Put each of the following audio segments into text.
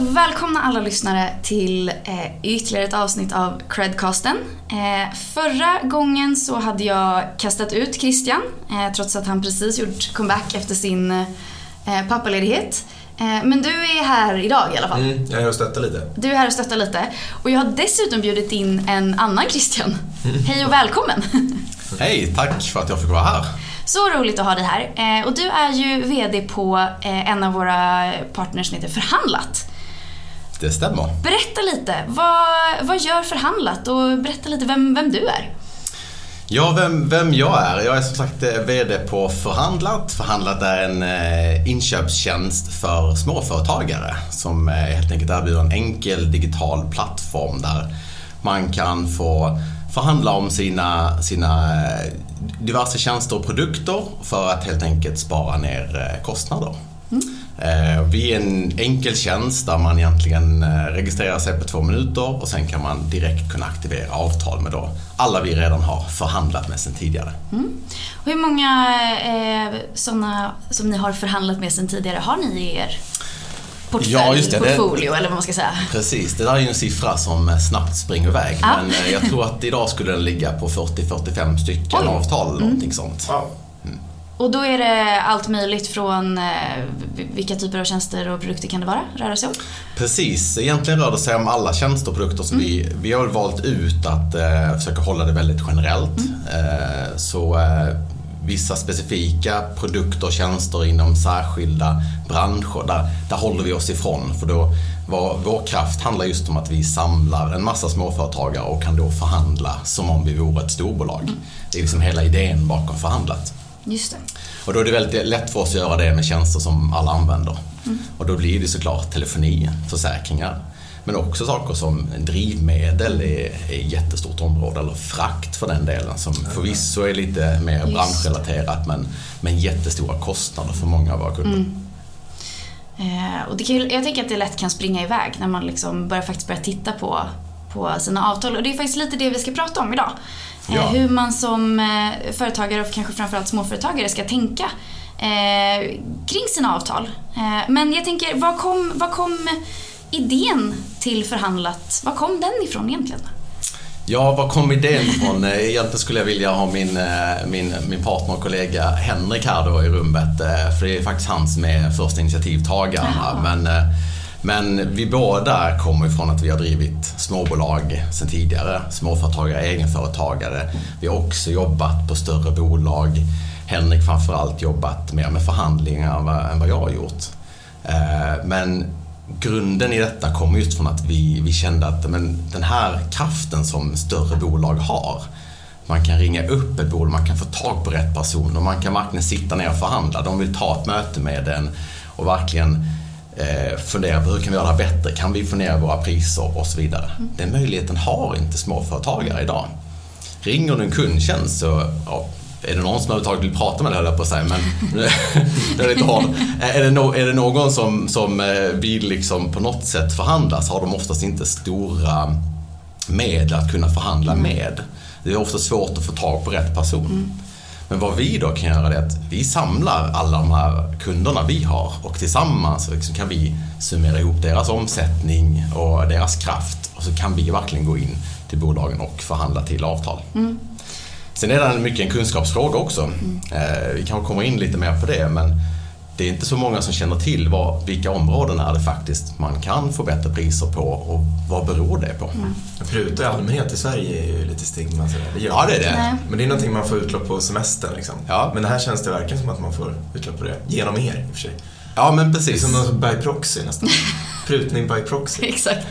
och välkomna alla lyssnare till eh, ytterligare ett avsnitt av Credcasten. Eh, förra gången så hade jag kastat ut Christian eh, trots att han precis gjort comeback efter sin eh, pappaledighet. Eh, men du är här idag i alla fall. Mm, jag är här och stöttar lite. Du är här och stöttar lite. Och jag har dessutom bjudit in en annan Christian. Hej och välkommen! Hej, tack för att jag fick vara här. Så roligt att ha dig här. Eh, och du är ju VD på eh, en av våra partners som heter Förhandlat. Det stämmer. Berätta lite, vad, vad gör Förhandlat och berätta lite vem, vem du är. Ja, vem, vem jag är? Jag är som sagt eh, VD på Förhandlat. Förhandlat är en eh, inköpstjänst för småföretagare som eh, helt enkelt erbjuder en enkel digital plattform där man kan få förhandla om sina, sina diverse tjänster och produkter för att helt enkelt spara ner kostnader. Eh, Vi är en enkel tjänst där man egentligen eh, registrerar sig på två minuter och sen kan man direkt kunna aktivera avtal med då alla vi redan har förhandlat med sen tidigare. Och hur många eh, sådana som ni har förhandlat med sedan tidigare har ni i er portfölj, Ja, just det. Det- portfolio eller vad man ska säga? Precis, det där är ju en siffra som eh, snabbt springer iväg. Ja. Men eh, jag tror att idag skulle den ligga på 40-45 stycken Oj. avtal eller någonting sånt. Wow. Och då är det allt möjligt från eh, vilka typer av tjänster och produkter kan det vara, röra sig om? Precis, egentligen rör det sig om alla tjänster och produkter. Så vi, vi har valt ut att eh, försöka hålla det väldigt generellt. Eh, så eh, vissa specifika produkter och tjänster inom särskilda branscher, där, där håller vi oss ifrån. För då, vår, vår kraft handlar just om att vi samlar en massa småföretagare och kan då förhandla som om vi vore ett storbolag. Det är liksom hela idén bakom förhandlat. Just det. Och då är det väldigt lätt för oss att göra det med tjänster som alla använder. Och då blir det såklart telefoni, försäkringar, men också saker som drivmedel är, är ett jättestort område, eller frakt för den delen, som förvisso är lite mer Just. branschrelaterat men, men jättestora kostnader för många av våra kunder. Eh, och det kan, jag tänker att det lätt kan springa iväg när man liksom börjar faktiskt börja titta på, på sina avtal. Och det är faktiskt lite det vi ska prata om idag. Eh, Ja. hur man som eh, företagare och kanske framförallt småföretagare ska tänka eh, kring sina avtal. Men jag tänker, var kom, var kom idén till Förhandlat, var kom den ifrån egentligen? Ja, var kom idén ifrån? Egentligen skulle jag vilja ha min, min, min partner och kollega Henrik här då i rummet. För det är faktiskt han som är första initiativtagaren. Men, men vi båda kommer ifrån att vi har drivit småbolag sedan tidigare. Småföretagare, egenföretagare. Vi har också jobbat på större bolag. Henrik framförallt jobbat mer med förhandlingar än vad, jag har gjort. Eh, men grunden i detta kommer just från att vi, vi kände att men, den här kraften som större bolag har, man kan ringa upp ett bolag, man kan få tag på rätt person och man kan verkligen sitta ner och förhandla. De vill ta ett möte med en och verkligen eh, fundera på hur kan vi göra det här bättre? Kan vi få ner våra priser och så vidare? Den möjligheten har inte småföretagare idag. Ringer du en kundtjänst så ja, är det någon som överhuvudtaget vill prata med dig höll jag på att säga, men det är lite hårt. Är det, no, är det någon som, som eh, vill liksom på något sätt förhandla så har de oftast inte stora medel att kunna förhandla med. Det är ofta svårt att få tag på rätt person. Men vad vi då kan göra är att vi samlar alla de här kunderna vi har och tillsammans liksom kan vi summera ihop deras omsättning och deras kraft och så kan vi verkligen gå in till bolagen och förhandla till avtal. Sen är det mycket en kunskapsfråga också. Eh, vi kanske kommer in lite mer på det men det är inte så många som känner till vad, vilka områden är det faktiskt man kan få bättre priser på och vad beror det på? Pruta i allmänhet i Sverige är ju lite stigma. sådär. Det Ja, det är det. Nej. Men det är någonting man får utlopp på semestern. Liksom. Ja. Men det här känns det verkligen som att man får utlopp på det. Genom er i och för sig. Ja, men Det är precis. som någon by proxy nästan. Prutning by proxy. Exakt.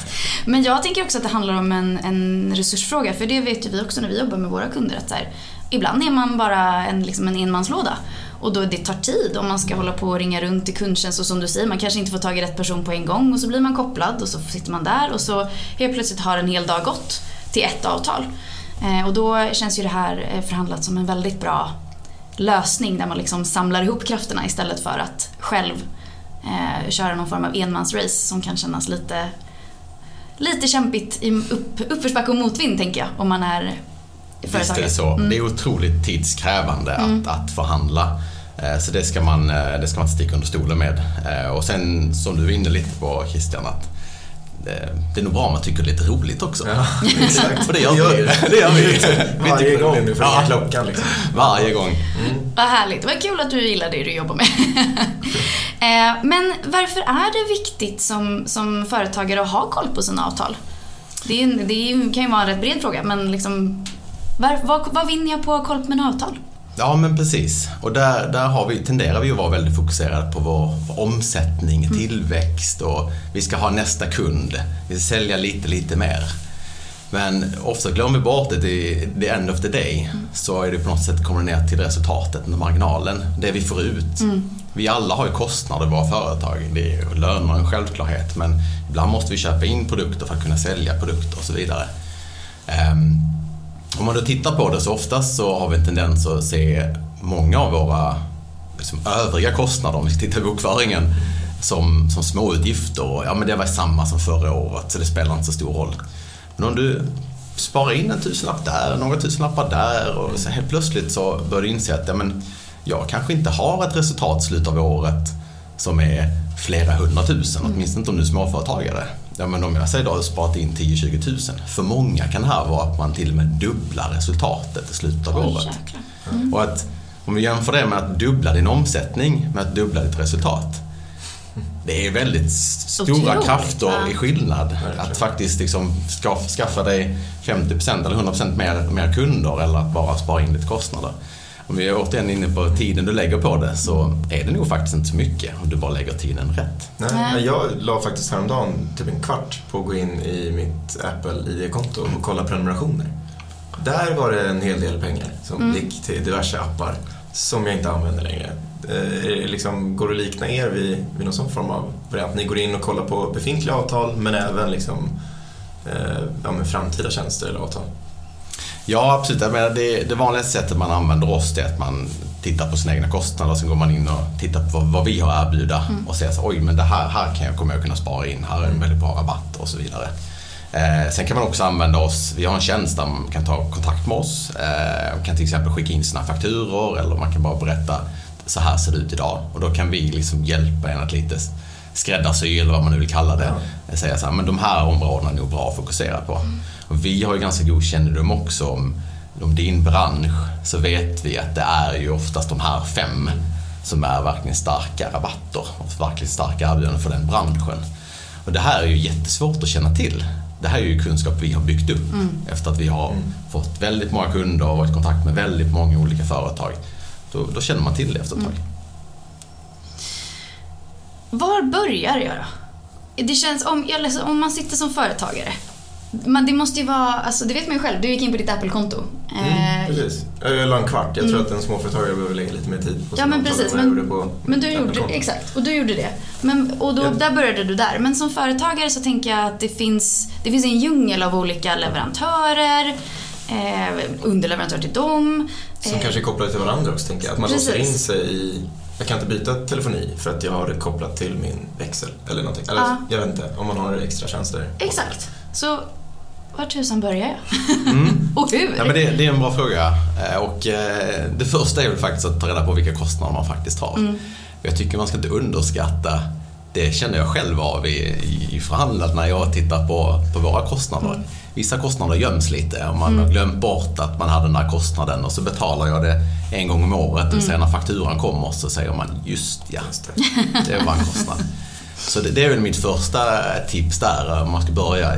Men jag tänker också att det handlar om en, en resursfråga. För det vet ju vi också när vi jobbar med våra kunder. Att så här, ibland är man bara en, liksom en enmanslåda. Och då det tar tid om man ska hålla på och ringa runt till kundtjänst och som du säger, man kanske inte får tag i rätt person på en gång och så blir man kopplad och så sitter man där och så helt plötsligt har en hel dag gått till ett avtal. Eh, och då känns ju det här eh, förhandlat som en väldigt bra lösning där man liksom samlar ihop krafterna istället för att själv eh, köra någon form av enmansrace som kan kännas lite, lite kämpigt i upp, uppförsbacke och motvind tänker jag om man är Visst är det så. Mm. Det är otroligt tidskrävande att, att förhandla. Eh, Så det ska, man, eh, det ska man inte sticka under stolen med. Eh, Och sen som du är inne lite på Christian, att det, är nog bra om man tycker det är lite roligt också. Ja, exakt. Och det gör vi. Det gör vi. Varje gång nu får Ja. klockan liksom. Varje gång. Vad härligt. Vad kul att du gillar det du jobbar med. Men varför är det viktigt som, som företagare att ha koll på sina avtal? Det, är, det kan ju vara en rätt bred fråga, men liksom, var, vad, vad vinner jag på att ha koll på mina avtal? Ja, men precis. Och där, där har vi, tenderar vi att vara väldigt fokuserade på vår, omsättning, tillväxt och vi ska ha nästa kund. Vi ska sälja lite, lite mer. Men ofta glömmer vi bort att det är the end of the day. Så är det på något sätt kommer ner till resultatet, marginalen, det vi får ut. Vi alla har ju kostnader i våra företag. Det är löner en självklarhet, men ibland måste vi köpa in produkter för att kunna sälja produkter och så vidare. Ehm, om man då tittar på det så oftast så har vi en tendens att se många av våra liksom, övriga kostnader, om vi tittar på i bokföringen, som, som småutgifter. Och, Ja, men det var samma som förra året, så det spelar inte så stor roll. Men om du sparar in en tusenlapp där, några tusenlappar där och så helt plötsligt så börjar du inse att ja, men, jag kanske inte har ett resultat i slutet av året som är flera hundratusen, åtminstone inte om du är småföretagare. Ja, men om jag säger då har sparat in 10-20 tusen, för många kan det här vara att man till och med dubblar resultatet i slutet av Oj, året. jäklar. Och att om vi jämför det med att dubbla din omsättning med att dubbla ditt resultat. Det är väldigt stora Otroligt, krafter va? i skillnad. Att faktiskt liksom ska- skaffa dig 50% eller 100% mer, mer kunder eller att bara spara in lite kostnader. Om vi är återigen inne på tiden du lägger på det så är det nog faktiskt inte så mycket om du bara lägger tiden rätt. Nej, Nej. men jag la faktiskt häromdagen typ en kvart på att gå in i mitt Apple ID-konto och kolla prenumerationer. Där var det en hel del pengar som gick till diverse appar som jag inte använder längre. Eh, är det liksom, går det att likna er vid, vid någon sån form av variant? Ni går in och kollar på befintliga avtal men även liksom, eh, ja, framtida tjänster eller avtal? Ja, absolut. Jag menar, det, det vanligaste sättet man använder oss är att man tittar på sina egna kostnader och sen går man in och tittar på vad, vad vi har att erbjuda och säger så oj men det här, här kan jag, kommer jag kunna spara in, här är en väldigt bra rabatt och så vidare. Eh, sen kan man också använda oss, vi har en tjänst där man kan ta kontakt med oss, eh, kan till exempel skicka in sina fakturor eller man kan bara berätta så här ser det ut idag och då kan vi liksom hjälpa en att lite skräddarsy eller vad man nu vill kalla det. Säga så här, men de här områdena är nog bra att fokusera på. Och vi har ju ganska god kännedom också om, om din bransch så vet vi att det är ju oftast de här fem som är verkligen starka rabatter och verkligen starka erbjudanden för den branschen. Och det här är ju jättesvårt att känna till. Det här är ju kunskap vi har byggt upp efter att vi har fått väldigt många kunder och varit i kontakt med väldigt många olika företag. Då, då känner man till det efter ett tag. Var börjar jag då? Det känns, om, om man sitter som företagare, men det måste ju vara, alltså det vet man ju själv, du gick in på ditt Apple-konto. Eh, Precis. Jag la en kvart. Jag tror att en småföretagare behöver lägga lite mer tid på Ja, men precis, men- Men du gjorde, exakt, och du gjorde det. Men, och då, Ja. där började du där. Men som företagare så tänker jag att det finns, det finns en djungel av olika leverantörer, eh, underleverantörer till dem. Som eh, kanske är kopplade till varandra också, tänker jag. Att man Precis. låser in sig i... Jag kan inte byta telefoni för att jag har det kopplat till min växel eller någonting. Eller Ja. jag vet inte, om man har extra tjänster. Exakt. Så var tusan börjar jag? Mm. och hur? Ja, men det, det är en bra fråga. Eh, Och eh, det första är väl faktiskt att ta reda på vilka kostnader man faktiskt har. Jag tycker man ska inte underskatta, det känner jag själv av i, i, förhandlat när jag tittar på, på våra kostnader. Vissa kostnader göms lite och man har glömt bort att man hade den där kostnaden och så betalar jag det en gång om året och sen när fakturan kommer så säger man just ja, det var en kostnad. Så det, det är väl mitt första tips där. Om man ska börja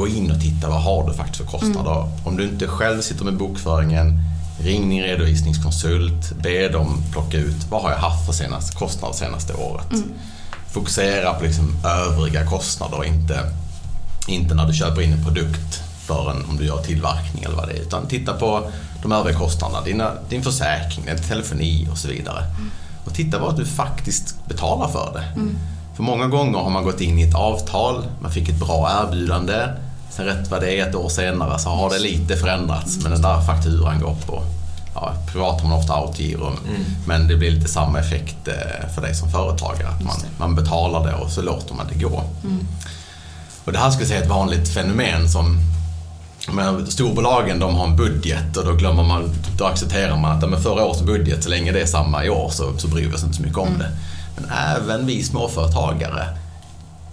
gå in och titta vad har du faktiskt för kostnader. Om du inte själv sitter med bokföringen, ring din redovisningskonsult, be dem plocka ut vad har jag haft för senast, kostnader senaste året. Fokusera på liksom övriga kostnader och inte, inte när du köper in en produkt förrän om du gör tillverkning eller vad det är. Utan titta på de övriga kostnaderna, dina, din försäkring, din telefoni och så vidare. Och titta vad du faktiskt betalar för det. För många gånger har man gått in i ett avtal, man fick ett bra erbjudande. Sen rätt vad det är ett år senare så har det lite förändrats men den där fakturan går på ja, privat har man ofta autogiro men det blir lite samma effekt eh, för dig som företagare. Att man, man betalar det och så låter man det gå. Och det här skulle jag säga är ett vanligt fenomen som men storbolagen de har en budget och då glömmer man, då accepterar man att men förra årets budget, så länge det är samma i år så, så bryr vi oss inte så mycket om det. Men även vi småföretagare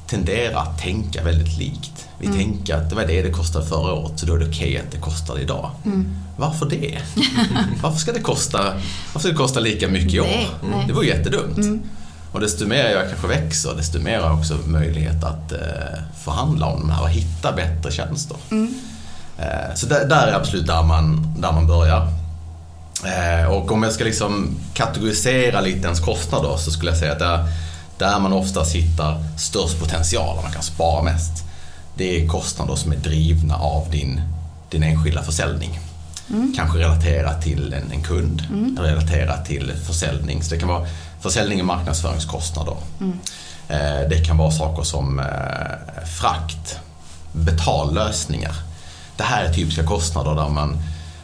tenderar att tänka väldigt likt. Vi Mm. tänker att det var det det kostade förra året, så då är det okej att det kostar det idag. Mm. Varför det? varför, ska det kosta, varför ska det kosta lika mycket i år? Nej. Det var ju jättedumt. Mm. Och desto mer jag kanske växer, desto mer har jag också möjlighet att eh, förhandla om de här och hitta bättre tjänster. Mm. Eh, så där, där är absolut där man, där man börjar. Eh, och om jag ska liksom kategorisera lite ens kostnader så skulle jag säga att där, där man oftast hittar störst potential och man kan spara mest. Det är kostnader som är drivna av din, din enskilda försäljning. Kanske relaterat till en, en kund, relaterat till försäljning. Så det kan vara försäljning och marknadsföringskostnader. Eh, det kan vara saker som eh, frakt, betallösningar. Det här är typiska kostnader där man,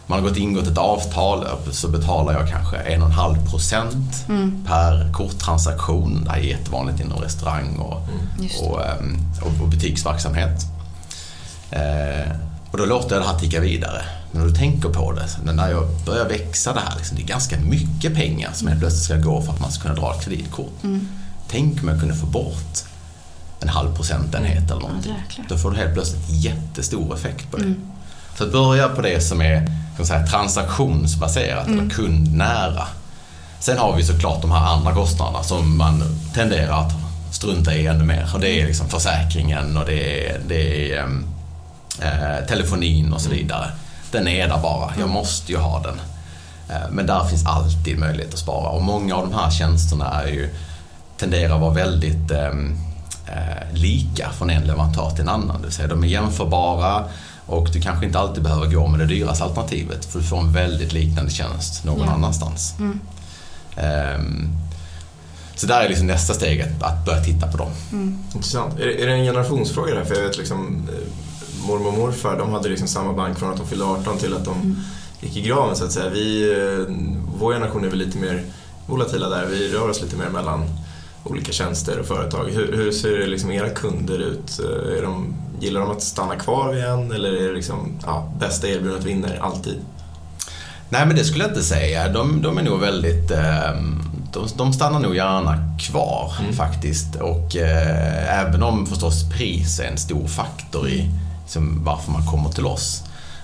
man har gått ingått ett avtal så betalar jag kanske 1,5 procent per korttransaktion. Det här är jättevanligt inom restaurang och, det. och, ehm, och, och butiksverksamhet. Eh, och då låter jag det här ticka vidare. Men när du tänker på det, när jag börjar växa det här, liksom, det är ganska mycket pengar som helt plötsligt ska gå för att man ska kunna dra ett kreditkort. Tänk om jag kunde få bort en halv procentenhet eller någonting. jäklar. Då får du helt plötsligt jättestor effekt på det. Så att börja på det som är kan säga, transaktionsbaserat eller kundnära. Sen har vi såklart de här andra kostnaderna som man tenderar att strunta i ännu mer. Och det är liksom försäkringen och det är, det är ehm, eh, telefonin och så vidare. Den är där bara, jag måste ju ha den. Eh, men där finns alltid möjlighet att spara och många av de här tjänsterna är ju, tenderar att vara väldigt ehm, eh, lika från en leverantör till en annan. Det vill säga de är jämförbara och du kanske inte alltid behöver gå med det dyraste alternativet för du får en väldigt liknande tjänst någon Ja. annanstans. Ehm, så där är liksom nästa steget, att börja titta på dem. Intressant. Är, är det en generationsfråga det här? För jag vet liksom eh, mormor och morfar, de hade liksom samma bank från att de fyllde 18 till att de gick i graven så att säga. Vi, eh, vår generation är väl lite mer volatila där. Vi rör oss lite mer mellan olika tjänster och företag. Hur, hur ser det liksom era kunder ut? Eh, de, gillar de att stanna kvar vid en eller är det liksom ja, bästa erbjudandet vinner alltid? Nej men det skulle jag inte säga. De, de är nog väldigt... ehm, de, de stannar nog gärna kvar faktiskt. Och eh, även om förstås pris är en stor faktor i liksom, varför man kommer till oss.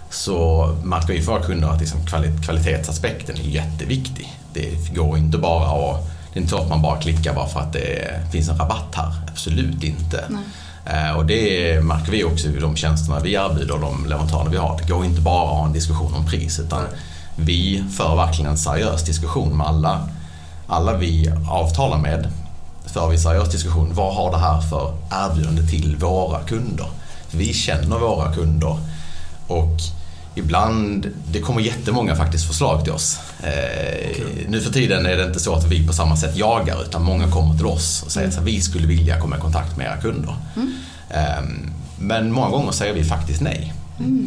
Så märker vi för kunder att liksom, kvali- kvalitetsaspekten är jätteviktig. Det går inte bara att... Det är inte så att man bara klickar bara för att det finns en rabatt här. Absolut inte. Eh, Och det märker vi också i de tjänsterna vi erbjuder och de leverantörerna vi har. Det går inte bara att ha en diskussion om pris utan vi för verkligen en seriös diskussion med alla, alla vi avtalar med. För vi en seriös diskussion. Vad har det här för erbjudande till våra kunder? Vi känner våra kunder och ibland, det kommer jättemånga faktiskt förslag till oss. Eh, Nu för tiden är det inte så att vi på samma sätt jagar utan många kommer till oss och säger att vi skulle vilja komma i kontakt med era kunder. Eh, Men många gånger säger vi faktiskt nej.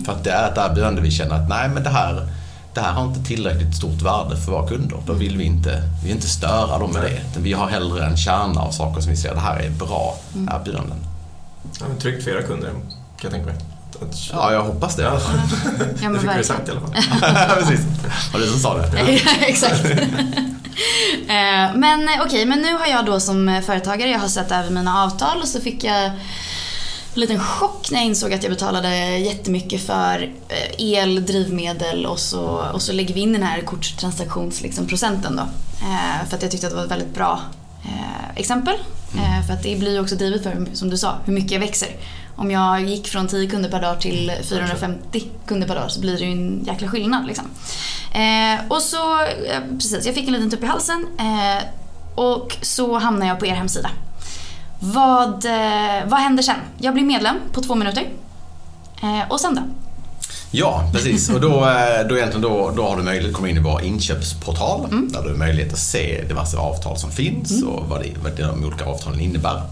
För att det är ett erbjudande vi känner att nej men det här, det här har inte tillräckligt stort värde för våra kunder. Då vill vi inte, vi vill inte störa dem med det. Vi har hellre en kärna av saker som vi ser, det här är bra erbjudanden. Ja, men tryggt för era kunder kan jag tänka mig. Ja, jag hoppas det. Ja, Ja, men det fick vi sagt i alla fall. Precis. Var det du som sa det? Exakt. Eh, men eh, okej, men nu har jag då som eh, företagare, jag har sett över mina avtal och så fick jag en liten chock när jag insåg att jag betalade jättemycket för el, drivmedel och så, och så lägger vi in den här korttransaktionsprocenten procenten då. För att jag tyckte att det var ett väldigt bra exempel. Eh, För att det blir ju också drivet för, som du sa, hur mycket jag växer. Om jag gick från 10 kunder per dag till 450 kunder per dag så blir det ju en jäkla skillnad. Liksom. Eh, och så, eh, precis, jag fick en liten tupp i halsen eh, och så hamnade jag på er hemsida. Vad, eh, vad händer sen? Jag blir medlem på två minuter. Eh, och sen då? Ja, precis. Och då, då, egentligen då, då har du möjlighet att komma in i vår inköpsportal där du har möjlighet att se diverse avtal som finns och vad, det, vad de olika avtalen innebär.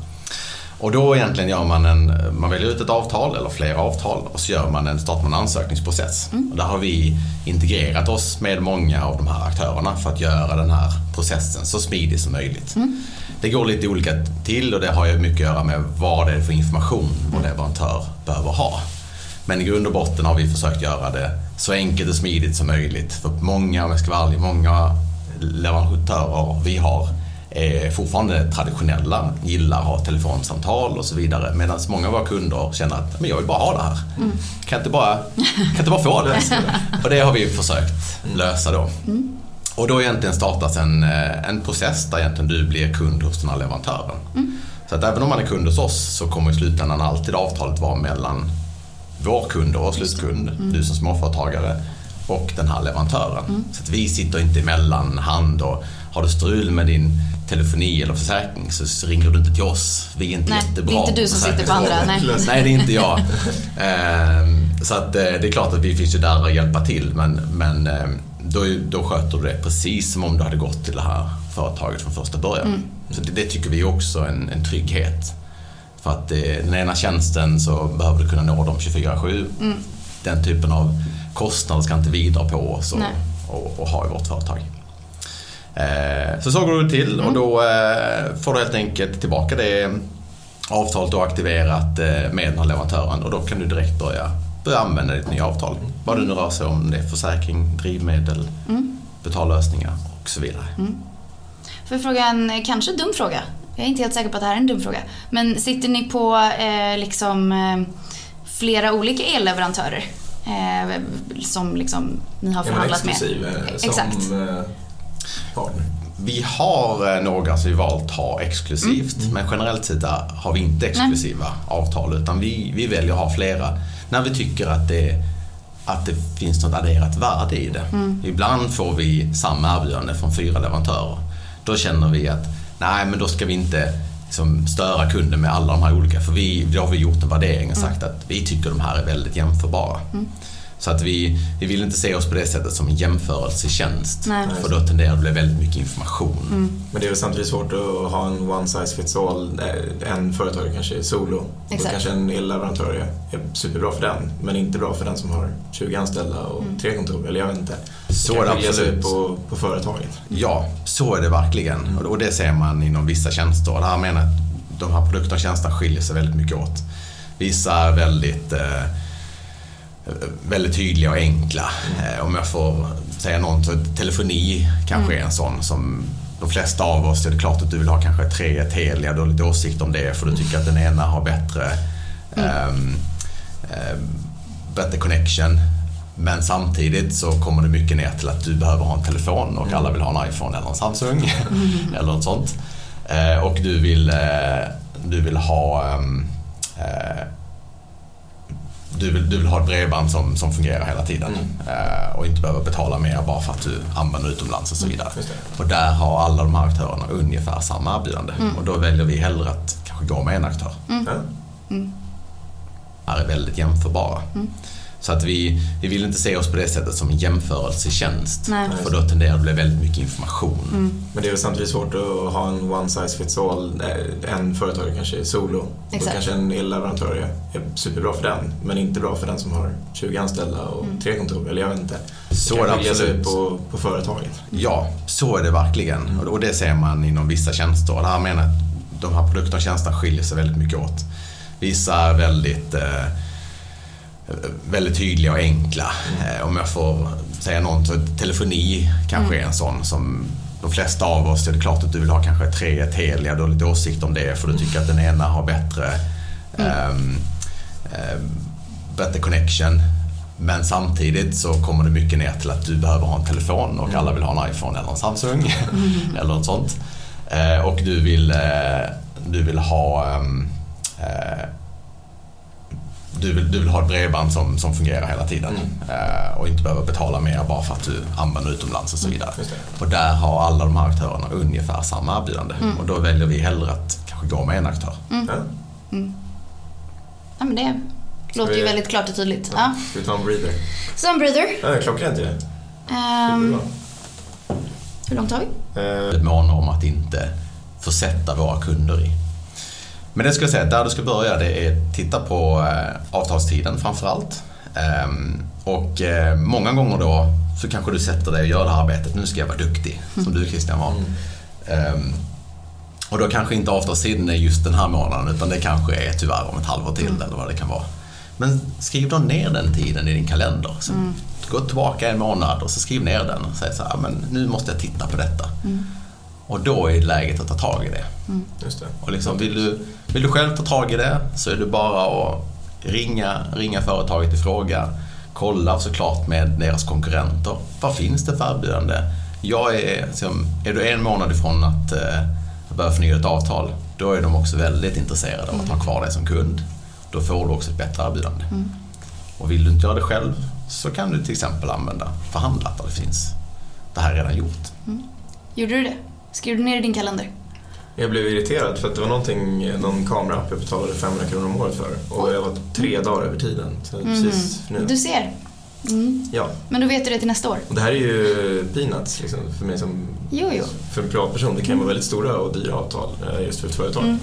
Och då egentligen gör man en, man väljer ut ett avtal eller flera avtal och så gör man en, startar man en ansökningsprocess. Och där har vi integrerat oss med många av de här aktörerna för att göra den här processen så smidig som möjligt. Det går lite olika till och det har ju mycket att göra med vad det är för information vår leverantör behöver ha. Men i grund och botten har vi försökt göra det så enkelt och smidigt som möjligt. För många, om jag ska vara ärlig, många leverantörer vi har är fortfarande traditionella, gillar att ha telefonsamtal och så vidare. Medan många av våra kunder känner att men jag vill bara ha det här. Mm. Kan, jag inte bara, kan inte bara få det? och det har vi försökt lösa då. Mm. Och då har egentligen startats en, eh, en process där egentligen du blir kund hos den här leverantören. Mm. Så att även om man är kund hos oss så kommer i slutändan alltid avtalet vara mellan vår kund och slutkund, Mm. du som småföretagare och den här leverantören. Mm. Så att vi sitter inte emellan hand och har du strul med din telefoni eller försäkring så ringer du inte till oss. Vi är inte Nej, jättebra det är inte du som sitter på andra. Nej. Nej, det är inte jag. Ehm, Så att eh, det är klart att vi finns ju där att hjälpa till men, men ehm, då, då sköter du det precis som om du hade gått till det här företaget från första början. Mm. Så det, det tycker vi är också en, en trygghet. För att eh, den ena tjänsten så behöver du kunna nå dem 24-7. Mm. Den typen av kostnader ska inte vi dra på oss och, och, och ha i vårt företag. Eh, Så så går det till Mm. och då eh, får du helt enkelt tillbaka det avtalet du har aktiverat eh, med den här leverantören och då kan du direkt börja, börja använda ditt nya avtal. Vad det nu rör sig om, det är försäkring, drivmedel, Mm. betallösningar och så vidare. Får jag fråga en eh, kanske dum fråga? Jag är inte helt säker på att det här är en dum fråga. Men sitter ni på eh, liksom flera olika elleverantörer? Eh, som liksom ni har förhandlat med? exklusiv eh, som Exakt. Partner? Vi har eh, några som vi valt ha exklusivt men generellt sett har vi inte exklusiva avtal utan vi, vi väljer att ha flera när vi tycker att det, att det finns något adderat värde i det. Ibland får vi samma erbjudande från fyra leverantörer. Då känner vi att nej men då ska vi inte liksom, störa kunden med alla de här olika för vi, då har vi gjort en värdering och sagt att vi tycker de här är väldigt jämförbara. Så att vi, vi vill inte se oss på det sättet som en jämförelsetjänst. Nej. För då tenderar det att bli väldigt mycket information. Men det är väl samtidigt svårt att ha en one size fits all. Eh, En företagare kanske är solo. Då Exakt. kanske en elleverantör är, är superbra för den, men inte bra för den som har 20 anställda och tre kontor. Eller jag vet inte. Så kan är det skilja sig absolut. på, på företaget. Ja, så är det verkligen. Och det ser man inom vissa tjänster. Och det här menar jag att de här produkterna och tjänsterna skiljer sig väldigt mycket åt. Vissa är väldigt, eh, väldigt tydliga och enkla. Eh, om jag får säga något, så telefoni kanske är en sån som de flesta av oss, är det klart att du vill ha kanske tre Telia, du har lite åsikt om det för du tycker att den ena har bättre, ehm, ehm, bättre connection. Men samtidigt så kommer det mycket ner till att du behöver ha en telefon och alla vill ha en iPhone eller en Samsung eller något sånt. Eh, och du vill, eh, du vill ha ehm, eh, du vill, du vill ha ett bredband som, som fungerar hela tiden eh, och inte behöver betala mer bara för att du använder utomlands och så vidare. Just det. Och där har alla de här aktörerna ungefär samma erbjudande och då väljer vi hellre att kanske gå med en aktör. Ja. Här är väldigt jämförbara. Så att vi, vi vill inte se oss på det sättet som en jämförelsetjänst. Nej. För då tenderar det att bli väldigt mycket information. Men det är väl samtidigt svårt att ha en one size fits all. Eh, En företagare kanske är solo. Exakt. Då kanske en elleverantör är, superbra för den, men inte bra för den som har 20 anställda och tre kontor. Eller jag vet inte. Så kan det skilja sig absolut. på, på företaget. Ja, så är det verkligen. Och- Och det ser man inom vissa tjänster. Och det här menar att de här produkterna och tjänsterna skiljer sig väldigt mycket åt. Vissa är väldigt, eh, väldigt tydliga och enkla. Eh, om jag får säga något, så telefoni kanske är en sån som de flesta av oss, är det klart att du vill ha kanske tre Telia, du har lite åsikt om det för du tycker att den ena har bättre, ehm, ehm, bättre connection. Men samtidigt så kommer det mycket ner till att du behöver ha en telefon och alla vill ha en iPhone eller en Samsung eller något sånt. Eh, och du vill, eh, du vill ha ehm, eh, du vill, du vill ha ett bredband som, som fungerar hela tiden eh, och inte behöver betala mer bara för att du använder utomlands och så vidare. Just det. Och där har alla de här aktörerna ungefär samma erbjudande och då väljer vi hellre att kanske gå med en aktör. Ja. Ja, men det låter ju vi- väldigt klart och tydligt. Ja. Ska vi ta en breather? Sunbreather. Ja, klockrent ju. Superbra. hur långt har vi? Eh, väldigt måna om att inte försätta våra kunder i. Men det skulle jag säga, där du ska börja det är att titta på eh, avtalstiden framför allt. Ehm, och eh, många gånger då så kanske du sätter dig och gör det här arbetet, nu ska jag vara duktig, som du Christian var. Ehm, och då kanske inte avtalstiden är just den här månaden utan det kanske är tyvärr om ett halvår till eller vad det kan vara. Men skriv då ner den tiden i din kalender. Så Gå tillbaka en månad och så skriv ner den och säg så här, men nu måste jag titta på detta. Och då är det läget att ta tag i det. Just det. Och liksom, vill, du, vill du själv ta tag i det så är det bara att ringa, ringa företaget i fråga. Kolla såklart med deras konkurrenter. Vad finns det för erbjudande? Jag är, är du en månad ifrån att eh, börja förnya ett avtal, då är de också väldigt intresserade av att ha kvar dig som kund. Då får du också ett bättre erbjudande. Och vill du inte göra det själv så kan du till exempel använda förhandlat där det finns. Det här är redan gjort. Gjorde du det? Skrev du ner i din kalender? Jag blev irriterad för att det var någonting, någon kameraapp jag betalade 500 kronor om året för. Och jag var tre dagar över tiden. Precis förnyat. Du ser. Mm. Ja, Men då vet du det till nästa år. och det här är ju peanuts liksom, för mig som Jo, jo. för en privatperson. Det kan ju vara väldigt stora och dyra avtal eh, just för ett företag. Mm.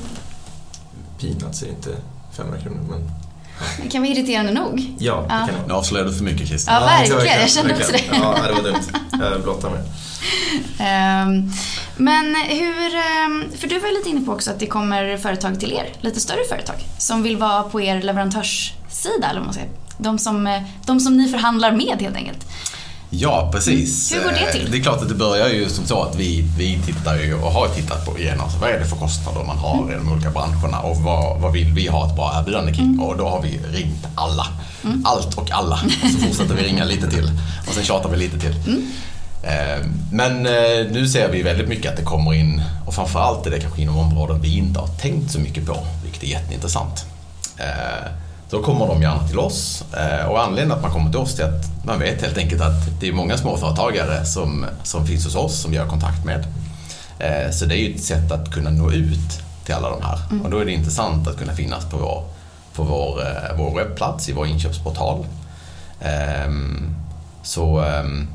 Peanuts är inte 500 kronor men Det kan vara irriterande nog. ja, det Ja. kan det Nu avslöjar du för mycket Christer. Ja, verkligen. Jag kände också det. Ja, det var dumt. Jag blottar mig. Ehm, Men hur, ehm, för du var lite inne på också att det kommer företag till er, lite större företag, som vill vara på er leverantörssida, eller vad man säger. De som, eh, de som ni förhandlar med helt enkelt. Ja, precis. Mm. Hur går det till? Eh, Det är klart att det börjar ju som så att vi, vi tittar ju och har tittat på igenom så vad är det för kostnader man har Mm. i de olika branscherna och vad, vad vill vi ha ett bra erbjudande kring? Mm. Och då har vi ringt alla. Allt och alla. Och så fortsätter vi ringa lite till. Och sen tjatar vi lite till. Mm. Eh, Men eh, nu ser vi väldigt mycket att det kommer in och framförallt är det kanske inom områden vi inte har tänkt så mycket på, vilket är jätteintressant. Eh, Då kommer de gärna till oss eh, och anledningen att man kommer till oss är att man vet helt enkelt att det är många småföretagare som, som finns hos oss som vi har kontakt med. Eh, Så det är ju ett sätt att kunna nå ut till alla de här och då är det intressant att kunna finnas på vår, på vår, eh, vår webbplats, i vår inköpsportal. Ehm, Så, ehm,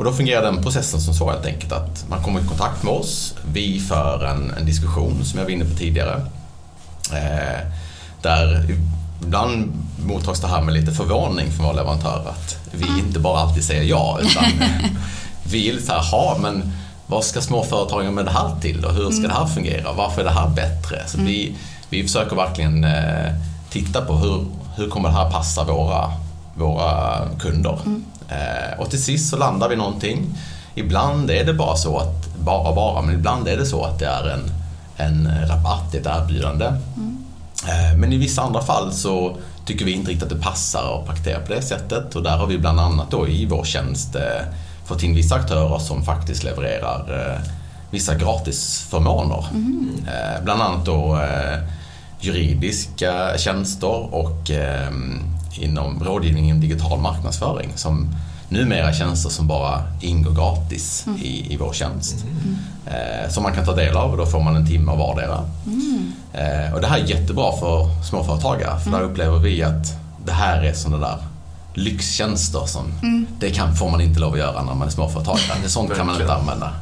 och då fungerar den processen som så helt enkelt att man kommer i kontakt med oss, vi för en, en diskussion som jag var inne på tidigare. Eh, där ibland mottas det här med lite förvåning från våra leverantörer att vi inte bara alltid säger ja utan vi lite så här, ha men vad ska småföretagen med det här till och hur ska det här fungera? Varför är det här bättre? Så vi, vi försöker verkligen eh, titta på hur, hur kommer det här passa våra, våra kunder? Eh, och till sist så landar vi någonting. Ibland är det bara så att, bara bara, men ibland är det så att det är en, en rabatt, ett erbjudande. Eh, Men i vissa andra fall så tycker vi inte riktigt att det passar att paketera på det sättet och där har vi bland annat då i vår tjänst eh, fått in vissa aktörer som faktiskt levererar eh, vissa gratisförmåner. Eh, Bland annat då eh, juridiska tjänster och eh, inom rådgivning inom digital marknadsföring som numera är tjänster som bara ingår gratis i, i vår tjänst. Eh, som man kan ta del av och då får man en timme av vardera. Eh, och det här är jättebra för småföretagare för där upplever vi att det här är sådana där lyxtjänster som det kan, får man inte lov att göra när man är småföretagare. Det sånt kan man inte använda.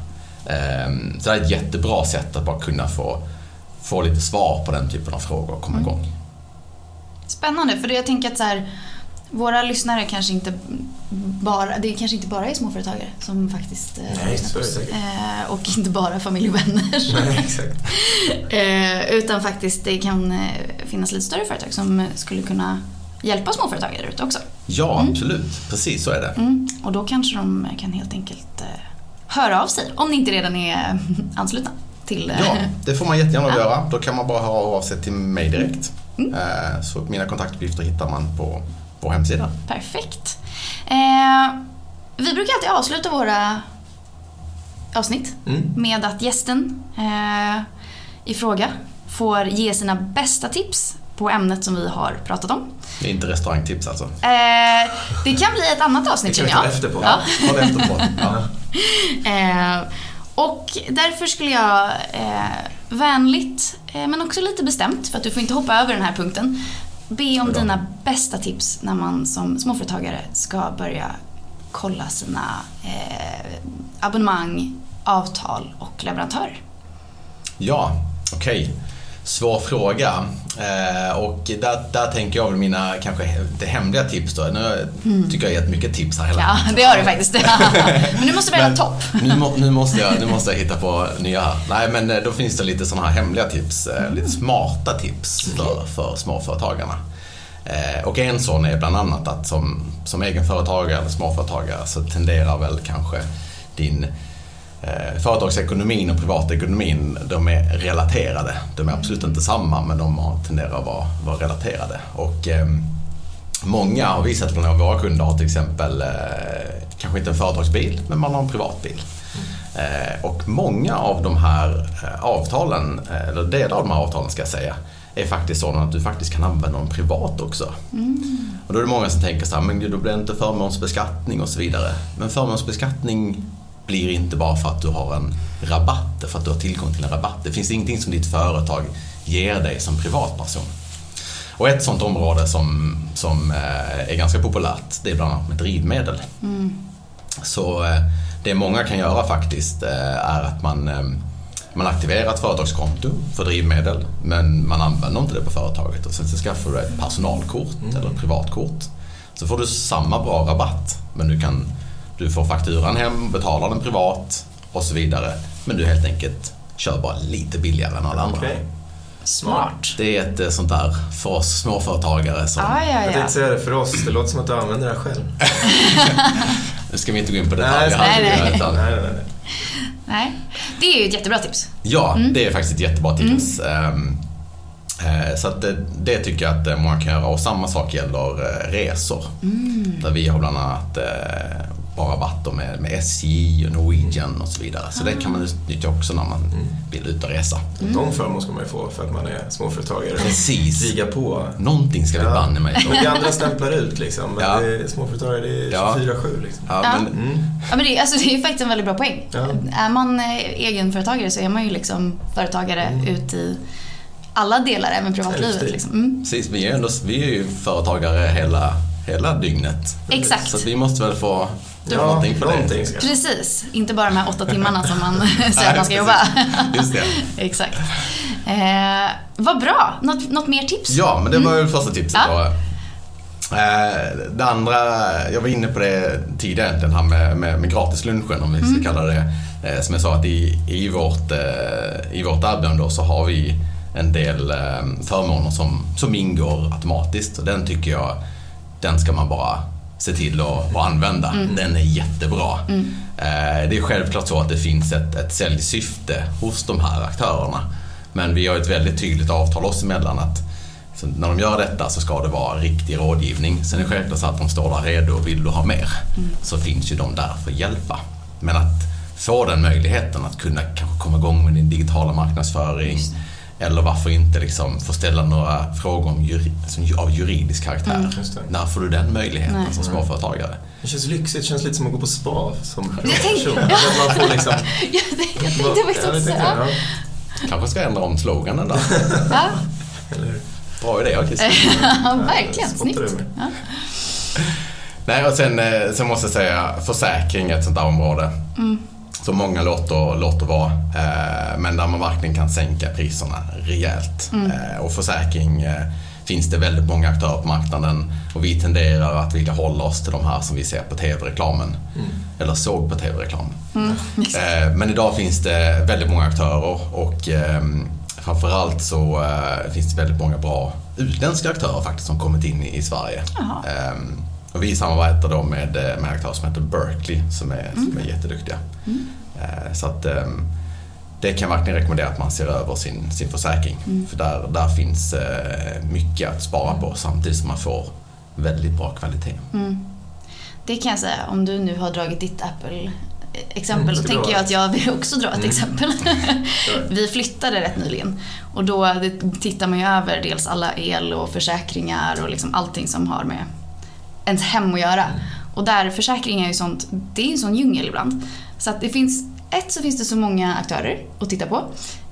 Eh, så det är ett jättebra sätt att bara kunna få, få lite svar på den typen av frågor och komma igång. Spännande, för jag tänker att så här, våra lyssnare kanske inte bara, det kanske inte bara är småföretagare som faktiskt eh, Nej, lyssnar på det oss. säkert. Eh, och inte bara familj och vänner. Nej, exakt. Eh, utan faktiskt det kan finnas lite större företag som skulle kunna hjälpa småföretagare ute också. Ja, absolut. Precis så är det. Mm. Och då kanske de kan helt enkelt höra av sig om ni inte redan är anslutna till... Ja, det får man jättegärna Ja. göra. Då kan man bara höra av sig till mig direkt. Eh, Så mina kontaktuppgifter hittar man på vår hemsida. Perfekt. Eh, vi brukar alltid avsluta våra avsnitt Mm. med att gästen eh, i fråga får ge sina bästa tips på ämnet som vi har pratat om. Det är inte restaurangtips alltså. Eh, det kan bli ett annat avsnitt Det kan vi känner ta jag. efter på. Ja. Efterpå. Ja. Eh, och därför skulle jag eh, vänligt, eh, men också lite bestämt, för att du får inte hoppa över den här punkten, be om dina bästa tips när man som småföretagare ska börja kolla sina eh, abonnemang, avtal och leverantörer. Ja, okej. Svår fråga. Eh, och där, där tänker jag väl mina kanske det hemliga tips då. Nu tycker jag gett mycket tips här hela Ja, det har du faktiskt. men du måste välja topp. Nu, må, nu, måste jag, nu måste jag hitta på nya här. Nej, men eh, då finns det lite sådana här hemliga tips. eh, Lite smarta tips för, för småföretagarna. Eh, och en sån är bland annat att som, som egenföretagare eller småföretagare så tenderar väl kanske din eh, företagsekonomin och privatekonomin, de är relaterade. De är absolut inte samma, men de tenderar att vara, vara relaterade. Och eh, många har visat från våra kunder har till exempel, eh, kanske inte en företagsbil, men man har en privatbil. Eh, och många av de här eh, avtalen, eh, eller delar av de här avtalen ska jag säga, är faktiskt sådana att du faktiskt kan använda dem privat också. Och då är det många som tänker så här, men gud, då blir det inte förmånsbeskattning och så vidare. Men förmånsbeskattning blir inte bara för att du har en rabatt, för att du har tillgång till en rabatt. Det finns ingenting som ditt företag ger dig som privatperson. Och ett sådant område som, som eh, är ganska populärt, det är bland annat med drivmedel. Så eh, det många kan göra faktiskt eh, är att man, man aktiverar ett företagskonto för drivmedel men man använder inte det på företaget och sen så skaffar du ett personalkort eller ett privatkort. Så får du samma bra rabatt men du, kan, du får fakturan hem, betalar den privat och så vidare. Men du helt enkelt kör bara lite billigare än alla andra. Okej. Smart. Det är ett eh, sånt där för oss småföretagare som... Ah, ja, Jag ja. tänkte säga det för oss, det låter som att du använder det här själv. Nu ska vi inte gå in på detaljer Nej, här. nej, nej. utan- Nej, nej, nej. Nej. Det är ju ett jättebra tips. Ja, det är faktiskt ett jättebra tips. Ehm, eh, Så att det, det tycker jag att eh, många kan göra. Och samma sak gäller eh, resor. Där vi har bland annat eh, bra rabatter med, med SJ och Norwegian och så vidare. Så det kan man utnyttja också när man vill ut och resa. De förmån ska man ju få för att man är småföretagare. Precis. Kriga på. Någonting ska vi Ja. banne mig få. Vi andra stämplar ut liksom. Men Ja. det är, småföretagare, det är Ja. 24-7 liksom. Ja, Ja. men, Mm. Ja, men det, är- alltså, det är ju faktiskt en väldigt bra poäng. Ja. Är man eh, egenföretagare så är man ju liksom företagare ut i alla delar, även privatlivet. Liksom. Mm. precis, vi är, ändå, vi är ju företagare hela, hela dygnet. Exakt. Så vi måste väl få Ja, någonting för någonting det. ska Precis, inte bara de här åtta timmarna som man säger att man ska jobba. Just det. Exakt. Eh, vad bra. Något, något mer tips? Ja, men det var ju första tipset Ja. då. Eh, Det andra, jag var inne på det tidigare egentligen, här med, med, med gratislunchen om vi ska kalla det. Eh, Som jag sa att i, i vårt, eh, i vårt erbjudande då så har vi en del eh, förmåner som, som ingår automatiskt och den tycker jag, den ska man bara se till att, att använda. Den är jättebra. Eh, Det är självklart så att det finns ett, ett säljsyfte hos de här aktörerna. Men vi har ett väldigt tydligt avtal oss emellan att när de gör detta så ska det vara riktig rådgivning. Sen är det självklart så att de står där redo och vill du ha mer så finns ju de där för att hjälpa. Men att få den möjligheten att kunna kanske komma igång med din digitala marknadsföring eller varför inte liksom få ställa några frågor om juri, som av juridisk karaktär. Just det. När får du den möjligheten Nej. som småföretagare? Det känns lyxigt, det känns lite som att gå på spa som. Att man får liksom... jag, jag tänkte faktiskt Ja, det också ja. Kanske ska ändra om sloganen där. Ja? Bra idé Christer. ja, verkligen. Snyggt. Ja. Nej, och sen, eh, sen måste jag säga försäkring är ett sånt där område. Som många låter, låter vara. Eh, men där man verkligen kan sänka priserna rejält. Eh, och försäkring eh, finns det väldigt många aktörer på marknaden. Och vi tenderar att vilja hålla oss till de här som vi ser på tv-reklamen. Eller såg på tv-reklamen. Eh, Men idag finns det väldigt många aktörer och ehm, framförallt så finns det väldigt många bra utländska aktörer faktiskt som kommit in i i Sverige. Jaha. Och vi samarbetar då med, eh, med aktörer som heter Berkeley som är, som är jätteduktiga. Eh, Så att ehm, det kan jag verkligen rekommendera att man ser över sin, sin försäkring. För där, där finns eh, mycket att spara på samtidigt som man får väldigt bra kvalitet. Det kan jag säga, om du nu har dragit ditt Apple-exempel, Mm, då tänker jag att jag vill också dra ett Mm. exempel. Vi flyttade rätt nyligen och då tittar man ju över dels alla el och försäkringar och liksom allting som har med ens hem att göra. Och där försäkringar är ju sånt, det är ju en sån djungel ibland. Så att det finns, ett så finns det så många aktörer att titta på.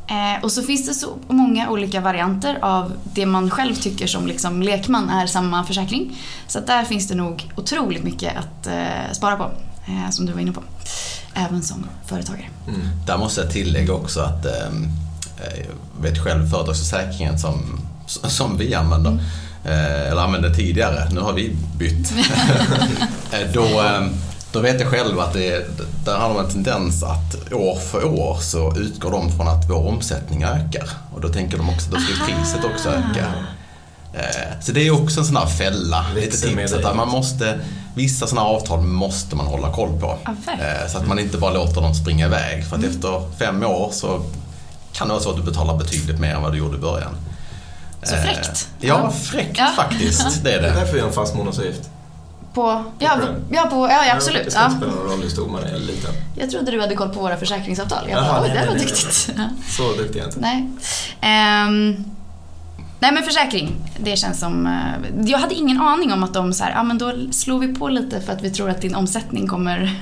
Eh, och så finns det så många olika varianter av det man själv tycker som liksom lekman är samma försäkring. Så att där finns det nog otroligt mycket att eh, spara på, eh, som du var inne på. Även som företagare. Mm. Där måste jag tillägga också att ehm, eh, jag vet själv företagsförsäkringen som, som vi använder, eh, eller använde tidigare, nu har vi bytt. Eh, då, ehm, då vet jag själv att det, där har de en tendens att år för år så utgår de från att vår omsättning ökar. Och då tänker de också att då ska priset också öka. Eh, Så det är också en sån här fälla, lite tips, att man måste vissa sådana avtal måste man hålla koll på. Eh, så att man inte bara låter dem springa iväg. För att efter fem år så kan det vara så att du betalar betydligt mer än vad du gjorde i början. Så Eh, fräckt. Ja, fräckt Ja. faktiskt. Det är Det är det. därför vi har en fast månadsavgift. På, ja, På på, den. ja, på, ja, ja, Det absolut. ska Ja. spela någon roll hur stor man är liten. Jag trodde du hade koll på våra försäkringsavtal. Jag bara, oj, nej, det var nej, nej, duktigt. Så duktig är jag inte. Nej. Ehm, nej men försäkring, det känns som... eh, jag hade ingen aning om att de så här, ja men då slår vi på lite för att vi tror att din omsättning kommer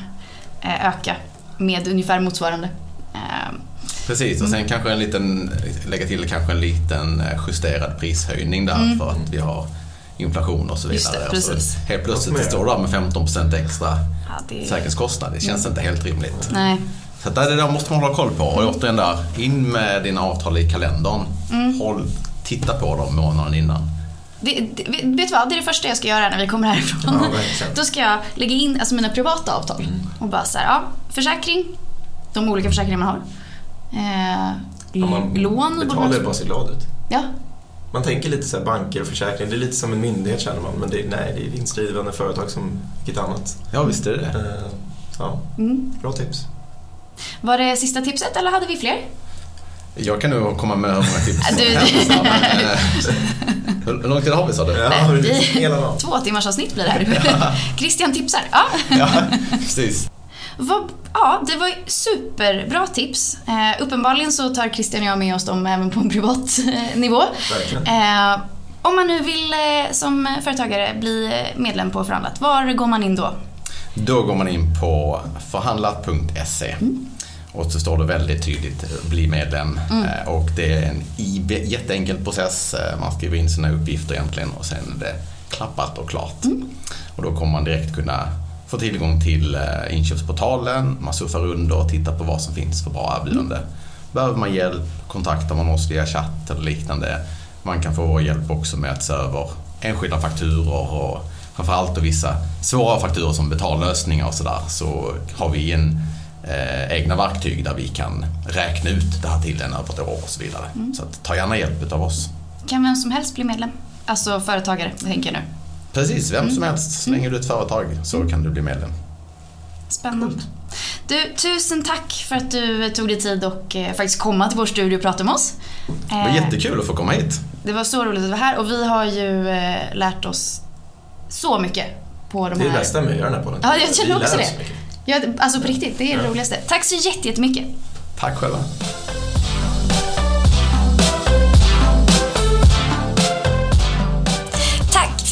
eh, öka med ungefär motsvarande. Ehm, Precis, och sen kanske en liten, lägga till kanske en liten eh, justerad prishöjning där för att vi har inflation och så Mm. Vidare. det, Och så precis. helt plötsligt står du där med 15% extra ja, det, försäkringskostnad. Det känns inte helt rimligt. nej. Så att det där måste man hålla koll på. Och återigen där, in med dina avtal i kalendern. Mm. Håll, titta på dem månaden innan. Det, det, vet du vad, det är det första jag ska göra när vi kommer härifrån. Ja. Då ska jag lägga in alltså mina privata avtal och bara så här, ja, försäkring, de olika försäkringar man har. Eh, Ja, man lån. betalar bara sig glad ut. Ja, Man tänker lite så här banker och försäkring, det är lite som en myndighet känner man. Men det, nej, det är vinstdrivande företag som vilket annat. Ja, visst är det det. Eh, Ja, mm. bra tips. Var det sista tipset eller hade vi fler? Jag kan nog komma med hur många tips som Du- helst. eh, Hur lång tid har vi sa du? Ja, Nej, är vi- hela dagen. Två timmars avsnitt blir det här. Christian tipsar. Ja. Ja, precis. Vad, ja, det var superbra tips. Eh, uppenbarligen så tar Christian och jag med oss dem även på en privat eh, nivå. Eh, om man nu vill eh, som företagare bli medlem på Förhandlat, var går man in då? Då går man in på förhandlat.se och så står det väldigt tydligt bli medlem Eh, och det är en jätteenkel process. Eh, Man skriver in sina uppgifter egentligen och sen är det klappat och klart. Och då kommer man direkt kunna få tillgång till eh, inköpsportalen, man surfar runt och tittar på vad som finns för bra erbjudande. Behöver man hjälp kontaktar man oss via chatt eller liknande. Man kan få hjälp också med att se över enskilda fakturor och framförallt då vissa svåra fakturor som betallösningar och sådär så har vi en eh, egna verktyg där vi kan räkna ut det här till en över ett år och så vidare. Så att, ta gärna hjälp av oss. Kan vem som helst bli medlem? Alltså företagare, tänker jag nu. Precis, vem som helst. Så länge du är ett företag så kan du bli medlem. Spännande. Du, tusen tack för att du tog dig tid och eh, faktiskt komma till vår studio och prata med oss. Det var Eh, jättekul att få komma hit. Det var så roligt att vara här och vi har ju eh, lärt oss så mycket på de Det är det här... bästa med att göra den här podden. Ja, jag känner också det. Ja, det- alltså på riktigt, det är det Ja. roligaste. Tack så jätte- jättemycket. Tack själva.